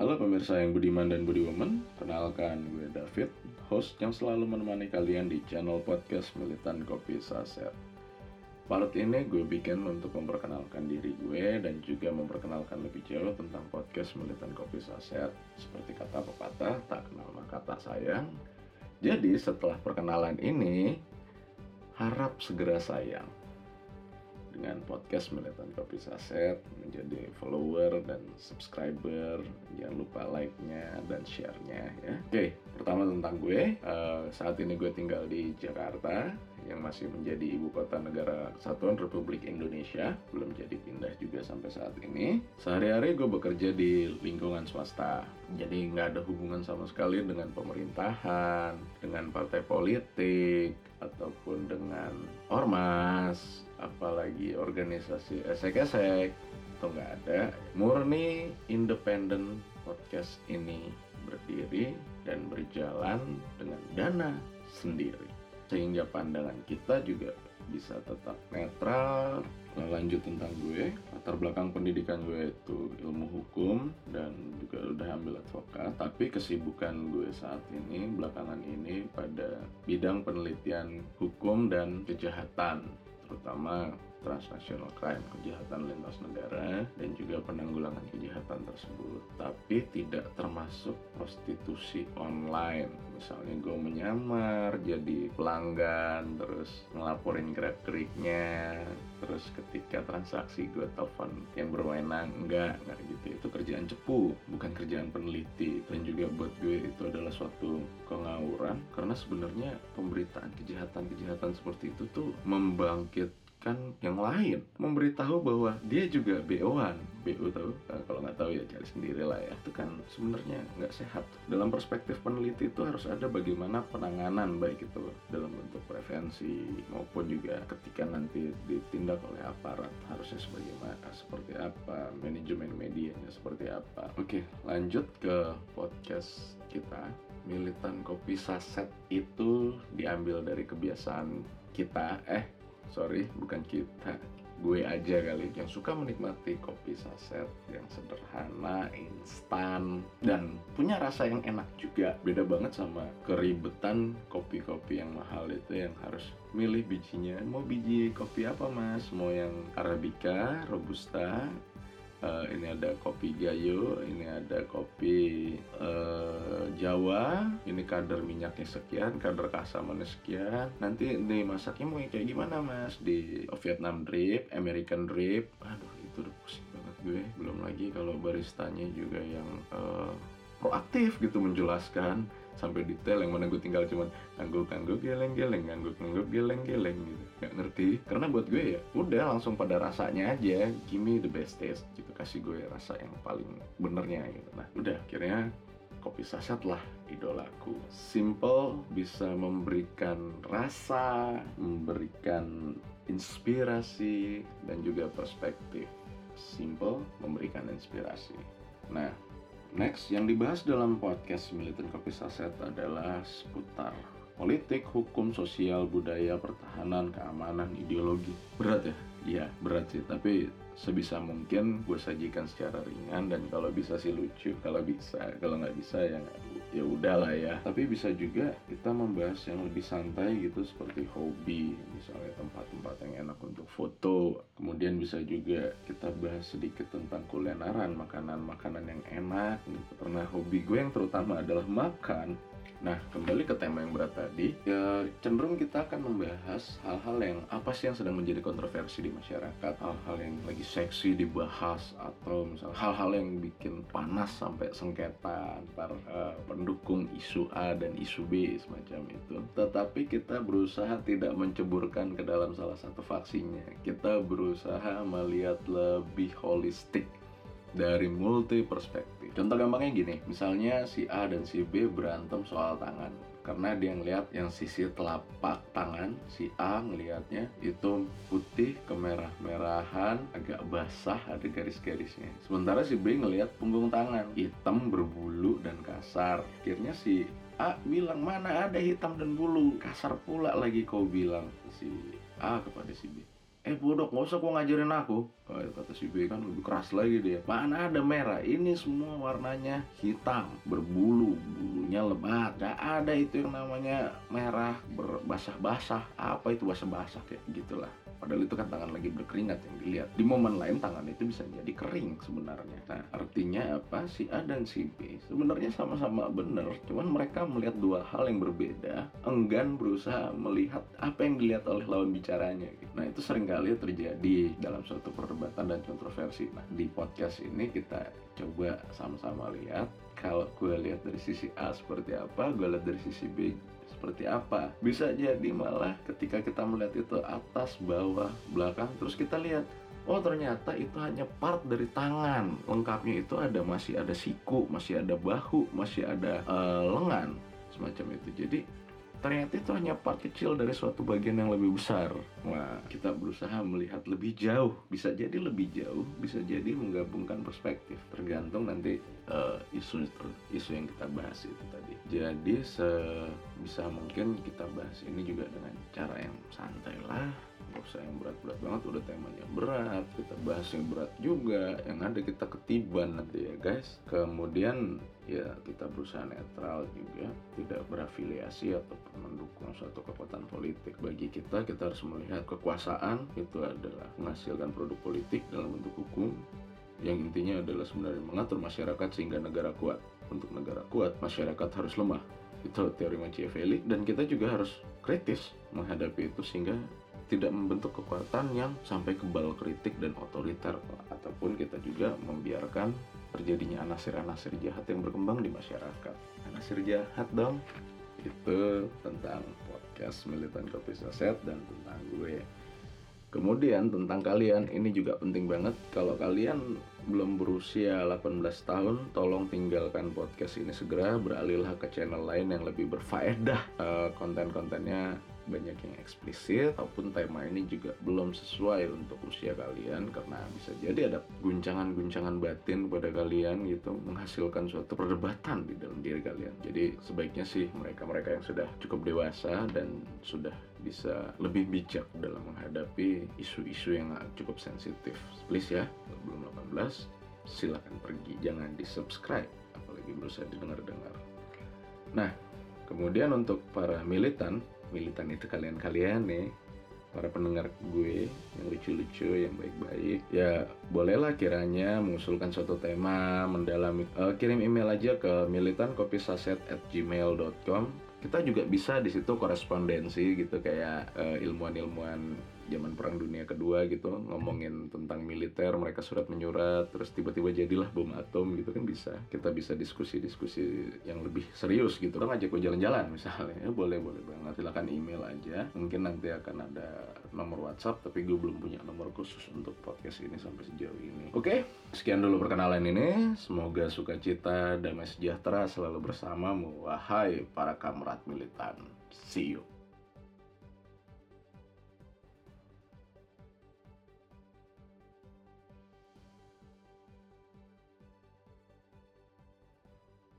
Halo pemirsa yang budiman dan budiwoman, kenalkan gue David, host yang selalu menemani kalian di channel podcast Militan Kopi Saset. Part ini gue bikin untuk memperkenalkan diri gue dan juga memperkenalkan lebih jauh tentang podcast Militan Kopi Saset. Seperti kata pepatah, tak kenal maka tak sayang. Jadi setelah perkenalan ini, harap segera sayang dengan podcast Militan Kopi Saset menjadi follower dan subscriber. Jangan lupa like-nya dan share-nya ya. Oke pertama tentang gue. Uh, saat ini gue tinggal di Jakarta yang masih menjadi ibu kota negara kesatuan Republik Indonesia. Belum jadi pindah juga sampai saat ini. Sehari-hari gue bekerja di lingkungan swasta. Jadi nggak ada hubungan sama sekali dengan pemerintahan dengan partai politik ataupun dengan ormas apalagi organisasi esek-esek atau nggak ada. Murni independen podcast ini berdiri dan berjalan dengan dana sendiri. Sehingga pandangan kita juga bisa tetap netral. Lanjut tentang gue. Latar belakang pendidikan gue itu ilmu hukum dan juga udah ambil advokat. Tapi kesibukan gue saat ini belakangan ini pada bidang penelitian hukum dan kejahatan terutama transnational crime, kejahatan lintas negara, dan juga penanggulangan kejahatan tersebut. Tapi tidak termasuk prostitusi online. Misalnya gue menyamar jadi pelanggan, terus ngelaporin gerak-geriknya, terus ketika transaksi gue telepon yang berwenang, enggak, enggak gitu. Itu kerjaan cepu, bukan kerjaan peneliti. Dan juga buat gue itu adalah suatu kengawuran, karena sebenarnya pemberitaan kejahatan-kejahatan seperti itu tuh membangkit kan yang lain. Memberitahu bahwa dia juga BO-an BO tahu? Nah, kalau nggak tahu ya cari sendiri lah ya. Itu kan sebenarnya nggak sehat. Dalam perspektif peneliti itu harus ada bagaimana penanganan baik itu dalam bentuk prevensi maupun juga ketika nanti ditindak oleh aparat harusnya sebagaimana seperti apa manajemen medianya seperti apa. Oke lanjut ke podcast kita. Militan kopi saset itu diambil dari kebiasaan kita. Eh sorry bukan kita gue aja kali yang suka menikmati kopi saset yang sederhana, instan, dan punya rasa yang enak juga. Beda banget sama keribetan kopi-kopi yang mahal itu yang harus milih bijinya. Mau biji kopi apa mas? Mau yang Arabica, Robusta, uh, ini ada kopi gayo, ini ada kopi uh, Jawa, ini kadar minyaknya sekian, kadar kasamannya sekian. Nanti nih masaknya mau kayak gimana mas? Di Vietnam drip, American drip, aduh itu udah pusing banget gue. Belum lagi kalau baristanya juga yang uh, proaktif gitu menjelaskan sampai detail yang mana gue tinggal cuman ngangguk ngangguk geleng geleng ngangguk ngangguk geleng geleng gitu. Nggak ngerti. Karena buat gue ya udah langsung pada rasanya aja gimme the best taste gitu. Kasih gue rasa yang paling benernya gitu. Nah udah akhirnya kopi saset lah idolaku. Simple bisa memberikan rasa memberikan inspirasi dan juga perspektif. Simple memberikan inspirasi. Nah Next, yang dibahas dalam podcast Militan Kopi Saset adalah seputar politik, hukum, sosial, budaya, pertahanan, keamanan, ideologi. Berat ya? Iya, berat sih. Tapi sebisa mungkin gue sajikan secara ringan dan kalau bisa sih lucu. Kalau bisa, kalau nggak bisa ya ya udahlah ya. Tapi bisa juga kita membahas yang lebih santai gitu seperti hobi, misalnya tempat-tempat yang enak untuk foto. Kemudian bisa juga kita bahas sedikit tentang kulineran, makanan-makanan yang enak. Gitu. Karena hobi gue yang terutama adalah makan. Nah, kembali ke tema yang berat tadi, ya cenderung kita akan membahas hal-hal yang apa sih yang sedang menjadi kontroversi di masyarakat, hal-hal yang lagi seksi dibahas atau misalnya hal-hal yang bikin panas sampai sengketa antar uh, pendukung isu A dan isu B semacam itu. Tetapi kita berusaha tidak menceburkan ke dalam salah satu faksinya. Kita berusaha melihat lebih holistik dari multi perspektif. Contoh gampangnya gini, misalnya si A dan si B berantem soal tangan. Karena dia ngelihat yang sisi telapak tangan, si A ngelihatnya itu putih kemerah-merahan, agak basah, ada garis-garisnya. Sementara si B ngelihat punggung tangan, hitam berbulu dan kasar. Akhirnya si A bilang mana ada hitam dan bulu, kasar pula lagi kau bilang si A kepada si B. eh bodoh nggak usah kok ngajarin aku. Oh, kata si B kan lebih keras lagi dia. Mana ada merah? Ini semua warnanya hitam berbulu bulunya lebat. Gak ada itu yang namanya merah berbasah-basah. Apa itu basah-basah? Kayak gitulah. Padahal itu kan tangan lagi berkeringat yang dilihat. Di momen lain tangan itu bisa jadi kering sebenarnya. Nah, artinya apa? Si A dan si B sebenarnya sama-sama benar, cuman mereka melihat dua hal yang berbeda, enggan berusaha melihat apa yang dilihat oleh lawan bicaranya. Nah, itu sering kali terjadi dalam suatu perdebatan dan kontroversi. Nah, di podcast ini kita coba sama-sama lihat kalau gue lihat dari sisi A seperti apa, gue lihat dari sisi B seperti apa. Bisa jadi malah ketika kita melihat itu atas, bawah, belakang, terus kita lihat Oh ternyata itu hanya part dari tangan Lengkapnya itu ada masih ada siku, masih ada bahu, masih ada uh, lengan Semacam itu Jadi ternyata itu hanya part kecil dari suatu bagian yang lebih besar. Wah, kita berusaha melihat lebih jauh, bisa jadi lebih jauh, bisa jadi menggabungkan perspektif, tergantung nanti uh, isu isu yang kita bahas itu tadi. Jadi sebisa mungkin kita bahas ini juga dengan cara yang santai lah, usah yang berat-berat banget. Udah temanya berat, kita bahas yang berat juga, yang ada kita ketiban nanti ya guys. Kemudian ya kita berusaha netral juga tidak berafiliasi ataupun mendukung suatu kekuatan politik bagi kita kita harus melihat kekuasaan itu adalah menghasilkan produk politik dalam bentuk hukum yang intinya adalah sebenarnya mengatur masyarakat sehingga negara kuat untuk negara kuat masyarakat harus lemah itu teori Machiavelli dan kita juga harus kritis menghadapi itu sehingga tidak membentuk kekuatan yang sampai kebal kritik dan otoriter ataupun kita juga membiarkan terjadinya anasir-anasir jahat yang berkembang di masyarakat. Anasir jahat dong. Itu tentang podcast militan kopi saset dan tentang gue. Kemudian tentang kalian ini juga penting banget. Kalau kalian belum berusia 18 tahun tolong tinggalkan podcast ini segera. Beralihlah ke channel lain yang lebih berfaedah uh, konten-kontennya banyak yang eksplisit ataupun tema ini juga belum sesuai untuk usia kalian karena bisa jadi ada guncangan-guncangan batin pada kalian gitu menghasilkan suatu perdebatan di dalam diri kalian. Jadi sebaiknya sih mereka-mereka yang sudah cukup dewasa dan sudah bisa lebih bijak dalam menghadapi isu-isu yang cukup sensitif. Please ya belum 18 silakan pergi. Jangan di subscribe apalagi berusaha didengar-dengar. Nah kemudian untuk para militan militan itu kalian-kalian nih. Para pendengar gue yang lucu-lucu yang baik-baik. Ya bolehlah kiranya mengusulkan suatu tema mendalami uh, kirim email aja ke militankopisaset@gmail.com kita juga bisa di situ korespondensi gitu kayak uh, ilmuwan-ilmuwan zaman perang dunia kedua gitu ngomongin tentang militer mereka surat menyurat terus tiba-tiba jadilah bom atom gitu kan bisa. Kita bisa diskusi-diskusi yang lebih serius gitu. Kan ngajak gue jalan-jalan misalnya. Ya, boleh boleh banget. Silakan email aja. Mungkin nanti akan ada nomor WhatsApp tapi gue belum punya nomor khusus untuk podcast ini sampai sejauh ini. Oke sekian dulu perkenalan ini. Semoga sukacita damai sejahtera selalu bersamamu wahai para kamrat militan. See you